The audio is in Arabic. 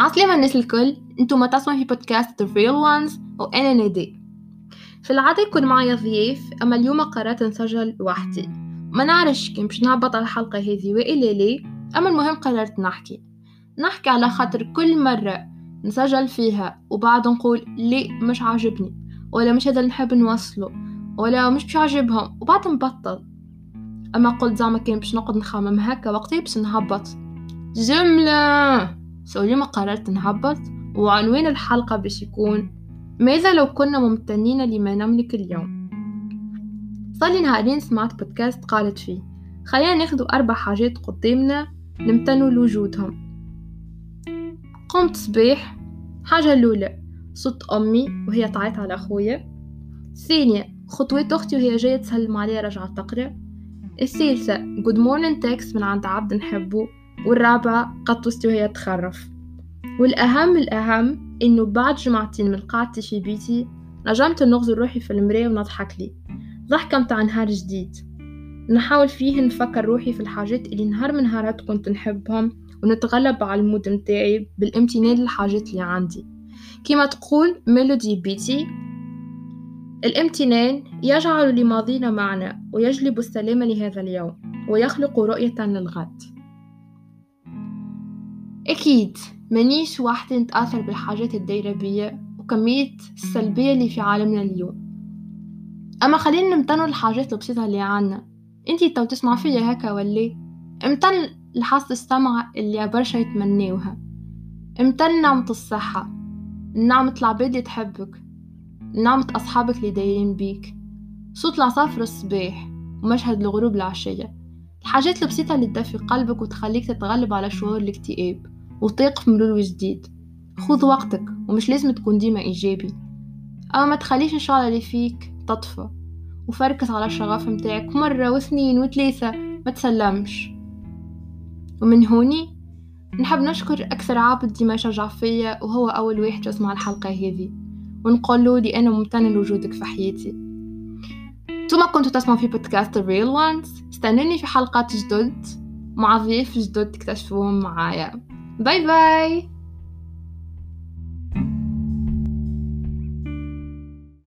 عسلامة الناس الكل. انتو ما تسمعوا في بودكاست The Real Ones وأنا نادي في العادة يكون معايا ضياف أما اليوم قررت نسجل لوحدي. ما نعرفش كان باش على الحلقة هذه وإلا ليه أما المهم قررت نحكي. نحكي على خاطر كل مرة نسجل فيها وبعد نقول ليه مش عاجبني ولا مش هذا اللي نحب نوصله ولا مش باش عاجبهم وبعد نبطل. أما قلت زعما كان باش نقعد نخمم هكا وقتها باش نهبط. جملة! سو اليوم قررت نهبط وعنوان الحلقة باش يكون؟ ماذا لو كنا ممتنين لما نملك اليوم؟ صار نهارين سمعت بودكاست قالت فيه خلينا ناخدو أربع حاجات قدامنا نمتنوا لوجودهم. قمت صباح حاجة الأولى صوت أمي وهي تعيط على أخويا. الثانية خطوات أختي وهي جاية تسلم عليا رجعت تقرأ. الثالثة good morning text من عند عبد نحبه والرابعة قطوستي وهي تخرخر. والأهم الأهم إنه بعد جمعتين من قعدتي في بيتي نجمت نغزر لروحي في المراية ونضحك لي. ضحكة متاع نهار جديد. نحاول فيه نفكر روحي في الحاجات اللي نهار من نهارات كنت نحبهم ونتغلب على ال mood متاعي بالامتنان للحاجات اللي عندي. كما تقول ميلودي بيتي الامتنان يجعل لماضينا معنى ويجلب السلام لهذا اليوم ويخلق رؤية للغد. أكيد مانيش واحدة نتأثر بالحاجات الدايرة بيا وكمية السلبية اللي في عالمنا اليوم. أما خلينا نمتنوا الحاجات البسيطة اللي عنا. أنتي تو تسمع فيا هكا ولا امتن لحظة السمع اللي برشا يتمنيوها. امتن نعمة الصحة نعمة العباد اللي تحبك نعمة أصحابك اللي دايرين بيك. صوت العصافر الصباح ومشهد الغروب العشية. الحاجات البسيطة اللي تدفي قلبك وتخليك تتغلب على شعور الاكتئاب. وتيقف مرور جديد خذ وقتك ومش لازم تكون ديما إيجابي. أما ما تخليش الشعلة اللي فيك تطفى وفركز على الشغف متاعك مرة واثنين وثلاثة ما تسلمش. ومن هوني نحب نشكر أكثر عابد ديما يشجع فيا وهو أول واحد يسمع الحلقة هذه. ونقول لي أنا ممتنة لوجودك في حياتي. ثم كنتوا تسمعوا في بودكاست Real Ones. استنوني في حلقات جدد مع ضيوف جدد تكتشفوهم معايا. Bye bye!